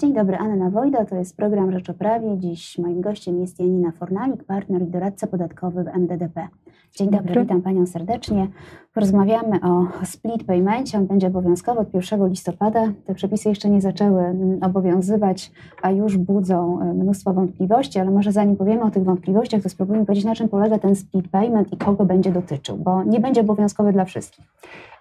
Dzień dobry, Anna Wojda, to jest program Rzecz o Prawie. Dziś moim gościem jest Janina Fornalik, partner i doradca podatkowy w MDDP. Dzień dobry, Dobry. witam Panią serdecznie. Porozmawiamy o split paymencie. On będzie obowiązkowy od 1 listopada. Te przepisy jeszcze nie zaczęły mm, obowiązywać, a już budzą e, mnóstwo wątpliwości, ale może zanim powiemy o tych wątpliwościach, to spróbujmy powiedzieć, na czym polega ten split payment i kogo będzie dotyczył, bo nie będzie obowiązkowy dla wszystkich.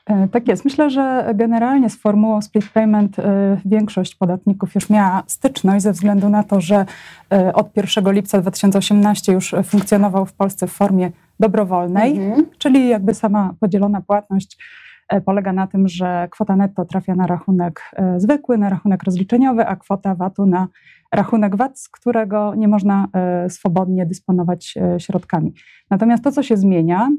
E, Tak jest. Myślę, że generalnie z formułą split payment e, większość podatników już miała styczność ze względu na to, że e, od 1 lipca 2018 już funkcjonował w Polsce w formie dobrowolnej, Mhm. czyli jakby sama podzielona płatność polega na tym, że kwota netto trafia na rachunek zwykły, na rachunek rozliczeniowy, a kwota VAT-u na rachunek VAT, z którego nie można swobodnie dysponować środkami. Natomiast to, co się zmienia,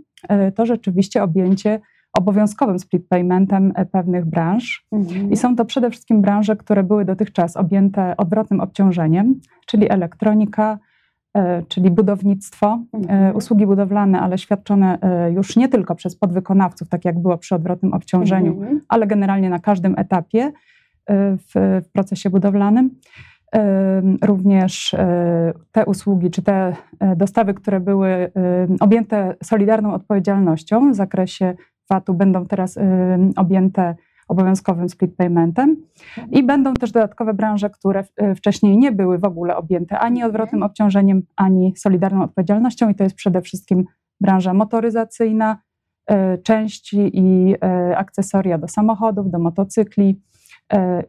to rzeczywiście objęcie obowiązkowym split paymentem e, pewnych branż. Mhm. I są to przede wszystkim branże, które były dotychczas objęte odwrotnym obciążeniem, czyli elektronika, e, czyli budownictwo, e, Mhm. usługi budowlane, ale świadczone już nie tylko przez podwykonawców, tak jak było przy odwrotnym obciążeniu, Mhm. ale generalnie na każdym etapie w, w procesie budowlanym. Również te usługi, czy te dostawy, które były objęte solidarną odpowiedzialnością w zakresie VAT-u, będą teraz e, objęte obowiązkowym split paymentem. I będą też dodatkowe branże, które e, wcześniej nie były w ogóle objęte ani odwrotnym obciążeniem, ani solidarną odpowiedzialnością. I to jest przede wszystkim branża motoryzacyjna, e, części i akcesoria do samochodów, do motocykli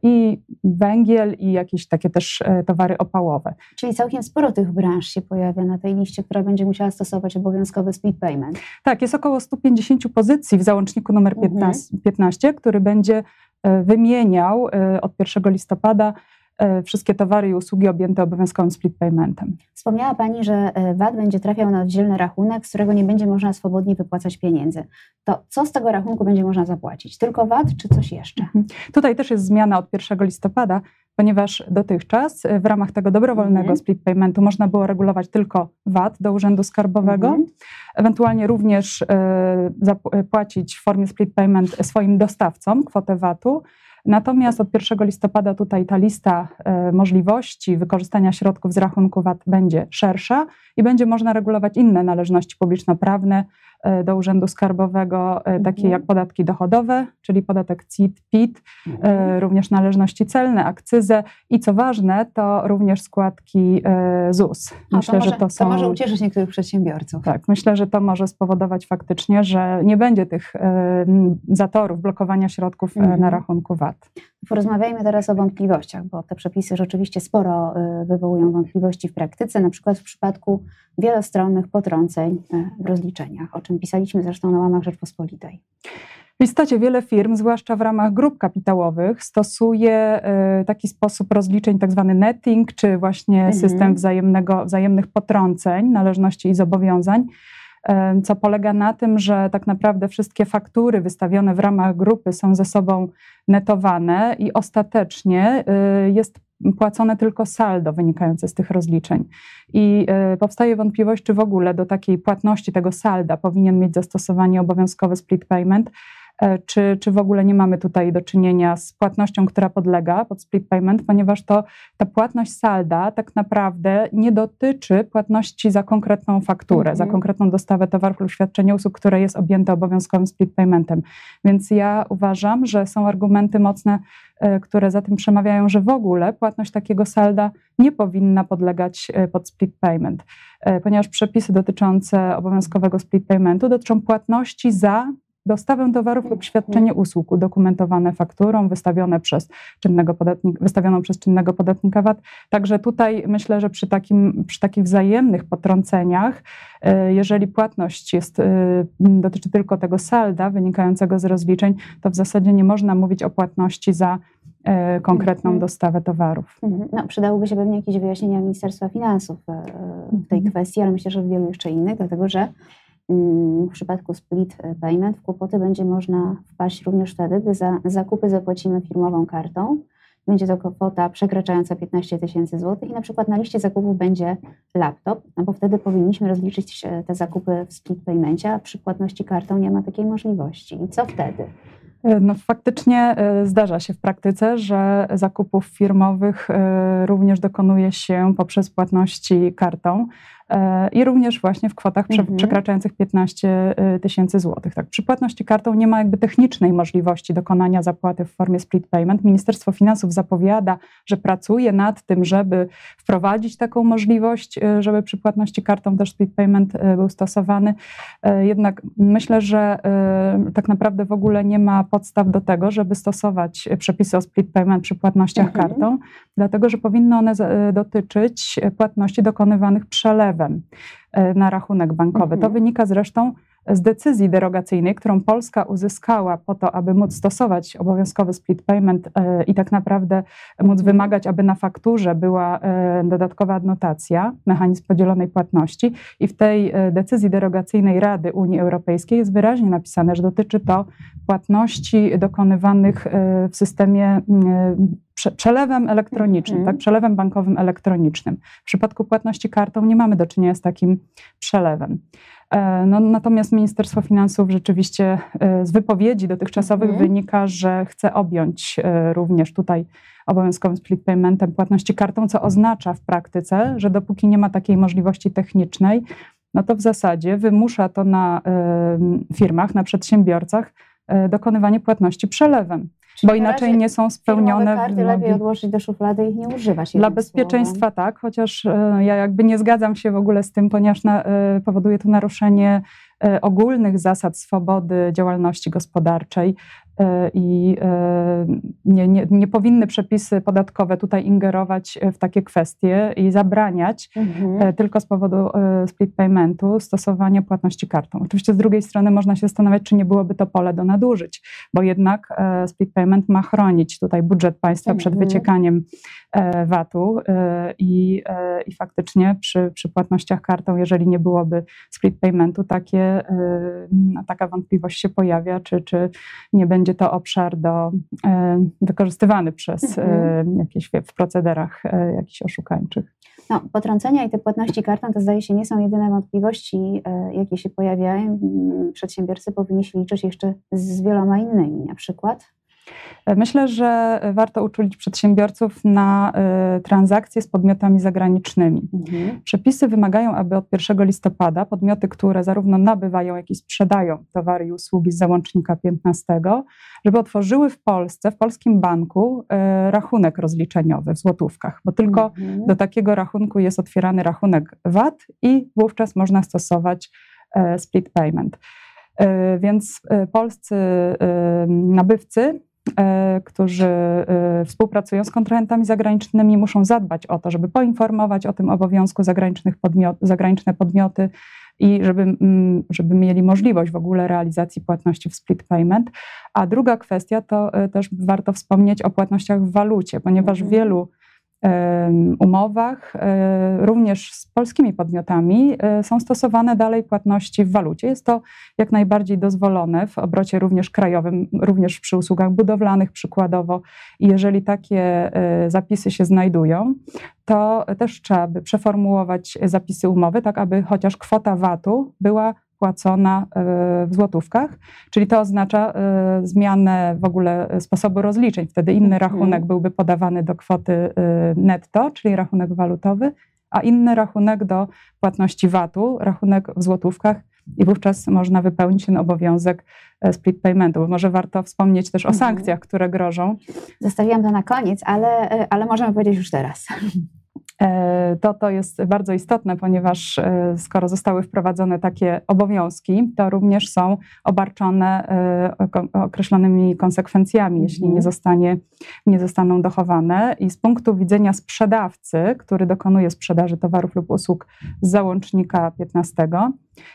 i węgiel i jakieś takie też e, towary opałowe. Czyli całkiem sporo tych branż się pojawia na tej liście, która będzie musiała stosować obowiązkowy split payment. Tak, jest około 150 pozycji w załączniku numer Mhm. 15, 15 który będzie e, wymieniał e, od 1 listopada e, wszystkie towary i usługi objęte obowiązkowym split paymentem. Wspomniała Pani, że e, VAT będzie trafiał na oddzielny rachunek, z którego nie będzie można swobodnie wypłacać pieniędzy. To co z tego rachunku będzie można zapłacić? Tylko VAT czy coś jeszcze? Tutaj też jest zmiana od 1 listopada, ponieważ dotychczas e, w ramach tego dobrowolnego Mhm. split paymentu można było regulować tylko VAT do Urzędu Skarbowego, Mhm. ewentualnie również e, zap- e, płacić w formie split payment swoim dostawcom kwotę VAT-u. Natomiast od 1 listopada tutaj ta lista e, możliwości wykorzystania środków z rachunku VAT będzie szersza i będzie można regulować inne należności publiczno-prawne do Urzędu Skarbowego, e, takie Mhm. jak podatki dochodowe, czyli podatek CIT, PIT, e, również należności celne, akcyzę i co ważne, to również składki e, ZUS. Myślę, to, może, że to są... to może ucieszyć niektórych przedsiębiorców. Tak, myślę, że to może spowodować faktycznie, że nie będzie tych e, zatorów blokowania środków e, Mhm. na rachunku VAT. Porozmawiajmy teraz o wątpliwościach, bo te przepisy rzeczywiście sporo e, wywołują wątpliwości w praktyce, na przykład w przypadku wielostronnych potrąceń e, w rozliczeniach, o czym pisaliśmy zresztą na łamach Rzeczpospolitej. W istocie wiele firm, zwłaszcza w ramach grup kapitałowych, stosuje e, taki sposób rozliczeń, tak zwany netting, czy właśnie Mhm. system wzajemnego, wzajemnych potrąceń należności i zobowiązań, co polega na tym, że tak naprawdę wszystkie faktury wystawione w ramach grupy są ze sobą netowane i ostatecznie e, jest płacone tylko saldo wynikające z tych rozliczeń. I e, powstaje wątpliwość, czy w ogóle do takiej płatności tego salda powinien mieć zastosowanie obowiązkowy split payment, czy, czy w ogóle nie mamy tutaj do czynienia z płatnością, która podlega pod split payment, ponieważ to ta płatność salda tak naprawdę nie dotyczy płatności za konkretną fakturę, Mhm. za konkretną dostawę towarów lub świadczenie usług, które jest objęte obowiązkowym split paymentem. Więc ja uważam, że są argumenty mocne, e, które za tym przemawiają, że w ogóle płatność takiego salda nie powinna podlegać e, pod split payment, e, ponieważ przepisy dotyczące obowiązkowego split paymentu dotyczą płatności za dostawę towarów lub świadczenie usług udokumentowane fakturą, wystawione przez czynnego podatnika, wystawioną przez czynnego podatnika VAT. Także tutaj myślę, że przy, takim, przy takich wzajemnych potrąceniach, e, jeżeli płatność jest, e, dotyczy tylko tego salda wynikającego z rozliczeń, to w zasadzie nie można mówić o płatności za e, konkretną Mhm. dostawę towarów. Mhm. No, przydałoby się pewnie jakieś wyjaśnienia Ministerstwa Finansów w tej Mhm. kwestii, ale myślę, że w wielu jeszcze innych, dlatego że w przypadku split payment w kłopoty będzie można wpaść również wtedy, gdy za zakupy zapłacimy firmową kartą. Będzie to kwota przekraczająca 15 tysięcy złotych i na przykład na liście zakupów będzie laptop, no bo wtedy powinniśmy rozliczyć e, te zakupy w split paymencie, a przy płatności kartą nie ma takiej możliwości. I co wtedy? E, no, faktycznie e, zdarza się w praktyce, że zakupów firmowych również dokonuje się poprzez płatności kartą i również właśnie w kwotach mhm. przekraczających 15 tysięcy złotych. Tak, przy płatności kartą nie ma jakby technicznej możliwości dokonania zapłaty w formie split payment. Ministerstwo Finansów zapowiada, że pracuje nad tym, żeby wprowadzić taką możliwość, żeby przy płatności kartą też split payment był stosowany. Jednak myślę, że tak naprawdę w ogóle nie ma podstaw do tego, żeby stosować przepisy o split payment przy płatnościach mhm. kartą, dlatego że powinny one dotyczyć płatności dokonywanych przelewem e, na rachunek bankowy. Mhm. To wynika zresztą z decyzji derogacyjnej, którą Polska uzyskała po to, aby móc stosować obowiązkowy split payment e, i tak naprawdę móc wymagać, aby na fakturze była e, dodatkowa adnotacja, mechanizm podzielonej płatności. I w tej e, decyzji derogacyjnej Rady Unii Europejskiej jest wyraźnie napisane, że dotyczy to płatności dokonywanych w systemie przelewem elektronicznym, tak, przelewem bankowym elektronicznym. W przypadku płatności kartą nie mamy do czynienia z takim przelewem. E, no, natomiast Ministerstwo Finansów rzeczywiście e, z wypowiedzi dotychczasowych mhm. wynika, że chce objąć e, również tutaj obowiązkowym split paymentem płatności kartą, co oznacza w praktyce, że dopóki nie ma takiej możliwości technicznej, no to w zasadzie wymusza to na firmach, na przedsiębiorcach dokonywanie płatności przelewem bo inaczej nie są spełnione karty lepiej odłożyć do szuflady i nie używać. Dla bezpieczeństwa słowem. tak, chociaż e, ja jakby nie zgadzam się w ogóle z tym, ponieważ na, e, powoduje to naruszenie e, ogólnych zasad swobody działalności gospodarczej. E, i e, nie, nie, nie, powinny przepisy podatkowe tutaj ingerować w takie kwestie i zabraniać mhm. E, tylko z powodu split paymentu stosowania płatności kartą. Oczywiście z drugiej strony można się zastanawiać, czy nie byłoby to pole do nadużyć, bo jednak split payment ma chronić tutaj budżet państwa mhm. przed wyciekaniem VAT-u i, i faktycznie przy, przy płatnościach kartą, jeżeli nie byłoby split paymentu, takie, taka wątpliwość się pojawia, czy, czy nie będzie będzie to obszar do, e, wykorzystywany przez e, mhm. jakieś w procederach e, jakichś oszukańczych. No, potrącenia i te płatności kartą to zdaje się nie są jedyne wątpliwości, jakie się pojawiają. Przedsiębiorcy powinni się liczyć jeszcze z wieloma innymi, na przykład Myślę, że warto uczulić przedsiębiorców na y, transakcje z podmiotami zagranicznymi. Mhm. Przepisy wymagają, aby od 1 listopada podmioty, które zarówno nabywają, jak i sprzedają towary i usługi z załącznika 15, żeby otworzyły w Polsce, w polskim banku y, rachunek rozliczeniowy w złotówkach, bo tylko mhm. do takiego rachunku jest otwierany rachunek VAT i wówczas można stosować y, split payment. Więc polscy nabywcy którzy e, współpracują z kontrahentami zagranicznymi, muszą zadbać o to, żeby poinformować o tym obowiązku zagranicznych podmiot, zagraniczne podmioty i żeby, mm, żeby mieli możliwość w ogóle realizacji płatności w split payment. A druga kwestia to e, też warto wspomnieć o płatnościach w walucie, ponieważ mhm. wielu umowach, e, również z polskimi podmiotami, e, są stosowane dalej płatności w walucie. Jest to jak najbardziej dozwolone w obrocie również krajowym, również przy usługach budowlanych przykładowo. I jeżeli takie e, zapisy się znajdują, to też trzeba by przeformułować zapisy umowy, tak aby chociaż kwota VAT-u była płacona e, w złotówkach, czyli to oznacza e, zmianę w ogóle sposobu rozliczeń. Wtedy inny mhm. rachunek byłby podawany do kwoty e, netto, czyli rachunek walutowy, a inny rachunek do płatności VAT-u, rachunek w złotówkach i wówczas można wypełnić ten obowiązek split paymentu. Może warto wspomnieć też o mhm. sankcjach, które grożą. Zostawiłam to na koniec, ale, ale możemy powiedzieć już teraz. E, to to jest bardzo istotne, ponieważ e, skoro zostały wprowadzone takie obowiązki, to również są obarczone e, określonymi konsekwencjami, jeśli nie, mhm. zostanie, nie zostaną dochowane. I z punktu widzenia sprzedawcy, który dokonuje sprzedaży towarów lub usług z załącznika 15,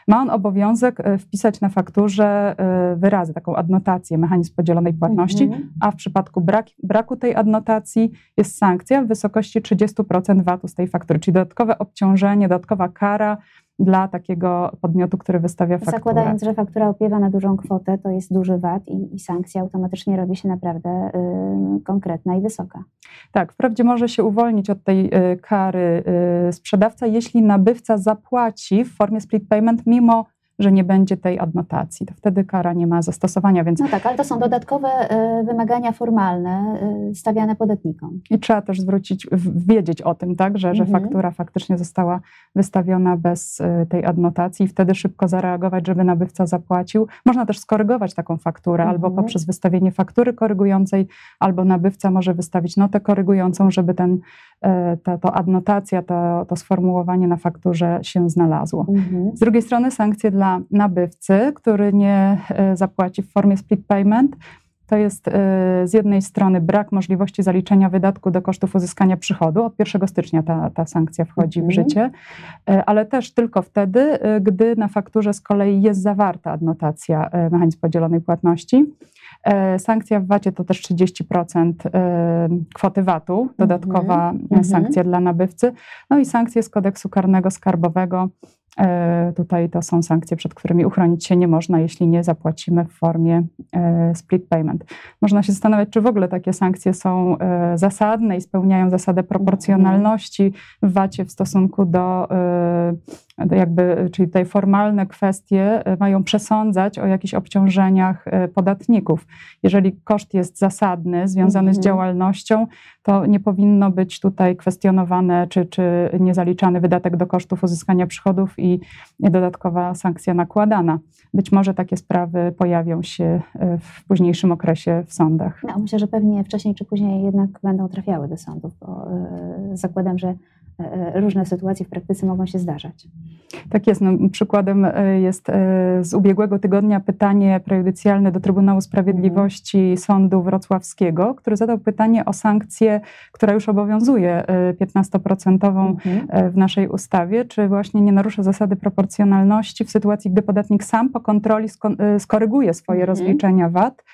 ma on obowiązek wpisać na fakturze wyrazy, taką adnotację, mechanizm podzielonej płatności, mhm. a w przypadku brak, braku tej adnotacji jest sankcja w wysokości 30% VAT VAT-u z tej faktury, czyli dodatkowe obciążenie, dodatkowa kara dla takiego podmiotu, który wystawia fakturę. Zakładając, że faktura opiewa na dużą kwotę, to jest duży VAT i, i sankcja automatycznie robi się naprawdę y, konkretna i wysoka. Tak, wprawdzie może się uwolnić od tej y, kary y, sprzedawca, jeśli nabywca zapłaci w formie split payment mimo że nie będzie tej adnotacji. To wtedy kara nie ma zastosowania, więc No tak, ale to są dodatkowe e, wymagania formalne e, stawiane podatnikom. i trzeba też zwrócić, wiedzieć o tym, tak, że, że Mhm. faktura faktycznie została wystawiona bez y, tej adnotacji i wtedy szybko zareagować, żeby nabywca zapłacił. Można też skorygować taką fakturę albo Mhm. poprzez wystawienie faktury korygującej, albo nabywca może wystawić notę korygującą, żeby ten, e, ta, to adnotacja, to, to sformułowanie na fakturze się znalazło. Mhm. Z drugiej strony sankcje dla nabywcy, który nie e, zapłaci w formie split payment, to jest e, z jednej strony brak możliwości zaliczenia wydatku do kosztów uzyskania przychodu. Od 1 stycznia ta, ta sankcja wchodzi w Mhm. życie, e, ale też tylko wtedy, gdy na fakturze z kolei jest zawarta adnotacja mechanizm podzielonej płatności. Sankcja w VAT-ie to też 30% e, kwoty VAT-u, dodatkowa Mhm. sankcja dla nabywcy. No i sankcje z kodeksu karnego skarbowego. E, Tutaj to są sankcje, przed którymi uchronić się nie można, jeśli nie zapłacimy w formie e, split payment. Można się zastanawiać, czy w ogóle takie sankcje są e, zasadne i spełniają zasadę proporcjonalności w VAT-ie w stosunku do, do jakby, czyli tutaj formalne kwestie e, mają przesądzać o jakichś obciążeniach e, podatników. Jeżeli koszt jest zasadny, związany z Mhm. działalnością, to nie powinno być tutaj kwestionowane, czy, czy niezaliczany wydatek do kosztów uzyskania przychodów i dodatkowa sankcja nakładana. Być może takie sprawy pojawią się e, w późniejszym okresie w sądach. No, myślę, że pewnie wcześniej czy później jednak będą trafiały do sądów, bo zakładam, że różne sytuacje w praktyce mogą się zdarzać. Tak jest. No, przykładem e, jest e, z ubiegłego tygodnia pytanie prejudycjalne do Trybunału Sprawiedliwości Sądu Wrocławskiego, który zadał pytanie o sankcję, która już obowiązuje e, 15% Mhm. e, w naszej ustawie, czy właśnie nie narusza zasady proporcjonalności w sytuacji, gdy podatnik sam po kontroli sko- e, skoryguje swoje Mhm. rozliczenia VAT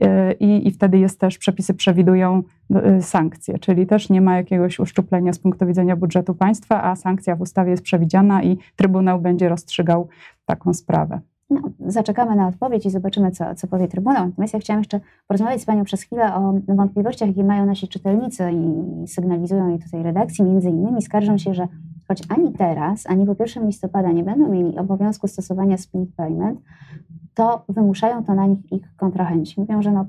e, i, i wtedy jest też, przepisy przewidują e, sankcje, czyli też nie ma jakiegoś uszczuplenia z punktu widzenia budżetu państwa, a sankcja w ustawie jest przewidziana i Trybunał będzie rozstrzygał taką sprawę. No, zaczekamy na odpowiedź i zobaczymy, co, co powie Trybunał. Natomiast ja chciałam jeszcze porozmawiać z Panią przez chwilę o wątpliwościach, jakie mają nasi czytelnicy i sygnalizują je tutaj redakcji. Między innymi skarżą się, że choć ani teraz, ani po 1 listopada nie będą mieli obowiązku stosowania split payment, to wymuszają to na nich ich kontrahenci. Mówią, że no,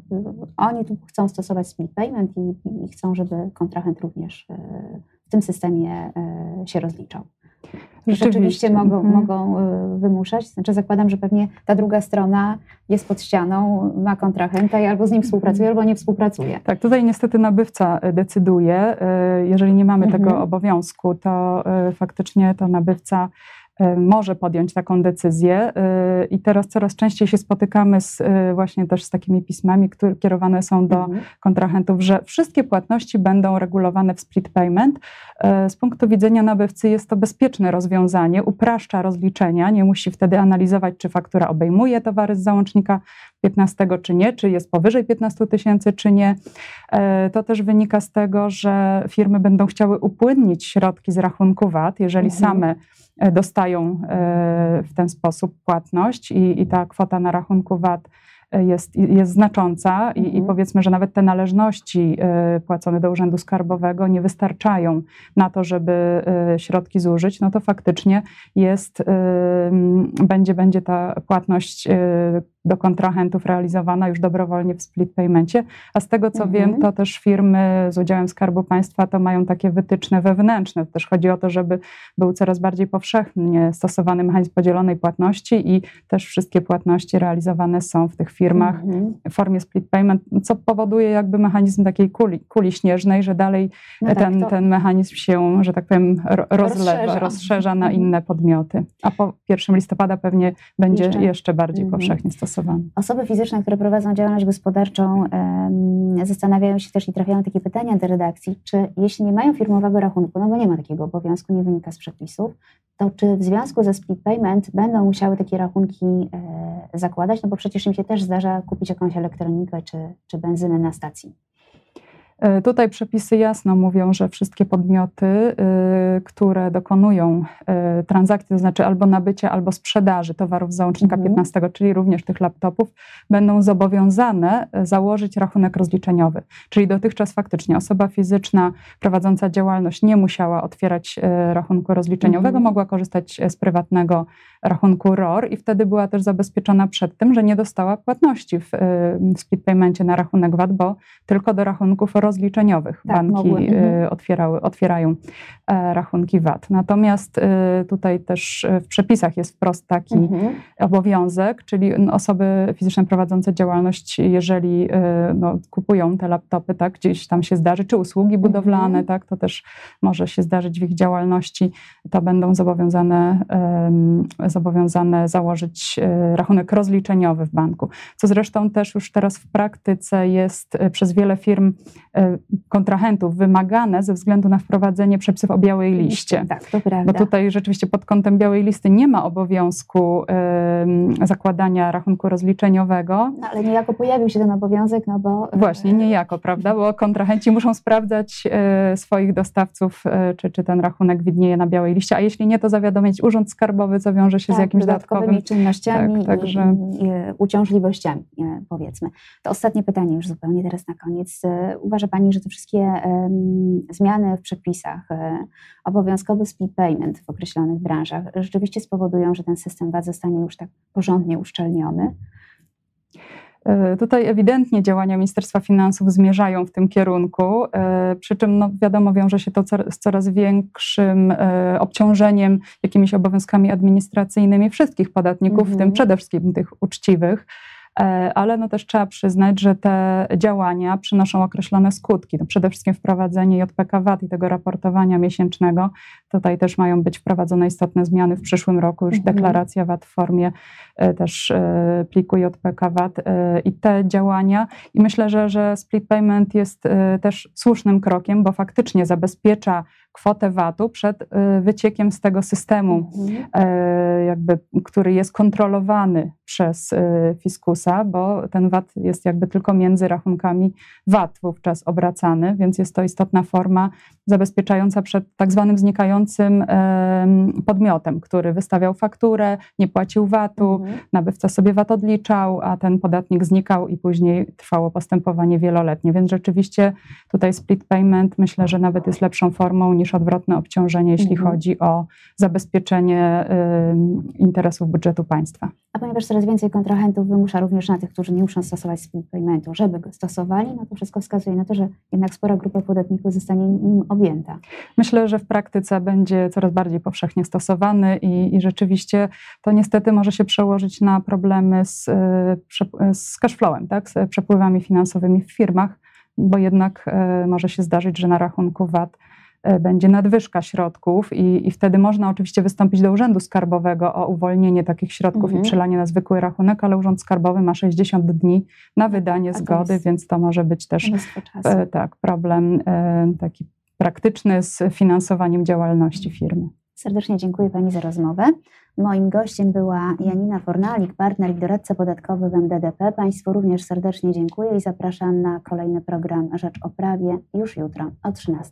oni tu chcą stosować split payment i, i chcą, żeby kontrahent również e, w tym systemie e, się rozliczał. Rzeczywiście mogą, Mhm. mogą y, wymuszać. Znaczy zakładam, że pewnie ta druga strona jest pod ścianą, ma kontrahenta i albo z nim współpracuje, albo nie współpracuje. Tak, tutaj niestety nabywca e, decyduje. E, Jeżeli nie mamy Mhm. tego obowiązku, to e, faktycznie to nabywca e, może podjąć taką decyzję. E, I teraz coraz częściej się spotykamy z, e, właśnie też z takimi pismami, które kierowane są do Mhm. kontrahentów, że wszystkie płatności będą regulowane w split payment. E, Z punktu widzenia nabywcy jest to bezpieczne rozwiązanie, upraszcza rozliczenia, nie musi wtedy analizować, czy faktura obejmuje towary z załącznika 15 czy nie, czy jest powyżej 15 tysięcy czy nie. E, To też wynika z tego, że firmy będą chciały upłynnić środki z rachunku VAT, jeżeli Mhm. same e, dostają e, w ten sposób płatność i, i ta kwota na rachunku VAT jest, jest znacząca i, i Mhm. powiedzmy, że nawet te należności płacone do Urzędu Skarbowego nie wystarczają na to, żeby środki zużyć, no to faktycznie jest, będzie, będzie ta płatność do kontrahentów realizowana już dobrowolnie w split paymencie, a z tego co Mhm. wiem, to też firmy z udziałem Skarbu Państwa to mają takie wytyczne wewnętrzne. Też chodzi o to, żeby był coraz bardziej powszechnie stosowany mechanizm podzielonej płatności i też wszystkie płatności realizowane są w tych firmach Mhm. w formie split payment, co powoduje jakby mechanizm takiej kuli, kuli śnieżnej, że dalej No tak, ten, to- ten mechanizm się, że tak powiem, ro- rozlewa, Rozszerza. rozszerza, na Mhm. inne podmioty. A po 1 listopada pewnie będzie Jeszcze. jeszcze, bardziej Mhm. powszechnie stosowany. Osoby fizyczne, które prowadzą działalność gospodarczą, zastanawiają się też i trafiają takie pytania do redakcji, czy jeśli nie mają firmowego rachunku, no bo nie ma takiego obowiązku, nie wynika z przepisów, to czy w związku ze split payment będą musiały takie rachunki e, zakładać? No bo przecież im się też zdarza kupić jakąś elektronikę czy, czy benzynę na stacji. E, tutaj przepisy jasno mówią, że wszystkie podmioty, y, które dokonują y, transakcji, to znaczy albo nabycia, albo sprzedaży towarów z załącznika Mhm. 15, czyli również tych laptopów, będą zobowiązane y, założyć rachunek rozliczeniowy. Czyli dotychczas faktycznie osoba fizyczna prowadząca działalność nie musiała otwierać rachunku rozliczeniowego, Mhm. mogła korzystać z prywatnego rachunku ROR i wtedy była też zabezpieczona przed tym, że nie dostała płatności w, w split paymencie na rachunek VAT, bo tylko do rachunków rozliczeniowych Tak, banki mogły, y, mhm. otwierały, otwierają e, rachunki VAT. Natomiast y, tutaj też y, w przepisach jest wprost taki Mhm. obowiązek, czyli osoby fizyczne prowadzące działalność, jeżeli no, kupują te laptopy, tak, gdzieś tam się zdarzy, czy usługi budowlane, Mhm. tak, to też może się zdarzyć w ich działalności, to będą zobowiązane, zobowiązane założyć rachunek rozliczeniowy w banku. Co zresztą też już teraz w praktyce jest przez wiele firm kontrahentów wymagane ze względu na wprowadzenie przepisów o białej liście. Tak, to prawda. Bo tutaj rzeczywiście pod kątem białej listy nie ma obowiązku em, zakładania rachunku rozliczeniowego. No, ale niejako pojawił się ten obowiązek, no bo... Właśnie, niejako, prawda? Bo kontrahenci muszą sprawdzać e, swoich dostawców, e, czy, czy ten rachunek widnieje na białej liście, a jeśli nie, to zawiadomić Urząd Skarbowy, co wiąże się z tak, jakimś dodatkowymi dodatkowym. czynnościami tak, także- i, i, uciążliwościami, e, powiedzmy. To ostatnie pytanie już zupełnie teraz na koniec. E, Uważa Pani, że te wszystkie zmiany w przepisach, e, obowiązkowy split payment w określonych branżach rzeczywiście spowodują, że ten system VAT zostanie już tak porządnie uszczelniony? E, Tutaj ewidentnie działania Ministerstwa Finansów zmierzają w tym kierunku, e, przy czym no, wiadomo, wiąże się to z coraz większym obciążeniem jakimiś obowiązkami administracyjnymi wszystkich podatników, w Mhm. tym przede wszystkim tych uczciwych. E, Ale no też trzeba przyznać, że te działania przynoszą określone skutki. No przede wszystkim wprowadzenie JPK VAT i tego raportowania miesięcznego. Tutaj też mają być wprowadzone istotne zmiany w przyszłym roku. Już Mhm. deklaracja VAT w formie e, też e, pliku JPK VAT i te działania. I myślę, że, że split payment jest też słusznym krokiem, bo faktycznie zabezpiecza kwotę VAT-u przed e, wyciekiem z tego systemu Mhm. e, jakby, który jest kontrolowany przez e, fiskusa, bo ten VAT jest jakby tylko między rachunkami VAT wówczas obracany, więc jest to istotna forma zabezpieczająca przed tak zwanym znikającym em, podmiotem, który wystawiał fakturę, nie płacił VAT-u, Mhm. nabywca sobie VAT odliczał, a ten podatnik znikał i później trwało postępowanie wieloletnie. Więc rzeczywiście tutaj split payment myślę, że nawet jest lepszą formą niż odwrotne obciążenie, jeśli Mhm. chodzi o zabezpieczenie interesów budżetu państwa. A ponieważ coraz więcej kontrahentów wymusza również na tych, którzy nie muszą stosować split paymentu, żeby go stosowali, no to wszystko wskazuje na to, że jednak spora grupa podatników zostanie nim objęta. Myślę, że w praktyce będzie coraz bardziej powszechnie stosowany i, i rzeczywiście to niestety może się przełożyć na problemy z, y, prze- z cashflowem, tak? z przepływami finansowymi w firmach, bo jednak y, może się zdarzyć, że na rachunku VAT będzie nadwyżka środków i, i wtedy można oczywiście wystąpić do Urzędu Skarbowego o uwolnienie takich środków Mhm. i przelanie na zwykły rachunek, ale Urząd Skarbowy ma 60 dni na wydanie zgody, jest- więc to może być też. E, tak, problem e, taki praktyczny z finansowaniem działalności firmy. Serdecznie dziękuję Pani za rozmowę. Moim gościem była Janina Fornalik, partner i doradca podatkowy w MDDP. Państwu również serdecznie dziękuję i zapraszam na kolejny program Rzecz o Prawie już jutro o 13.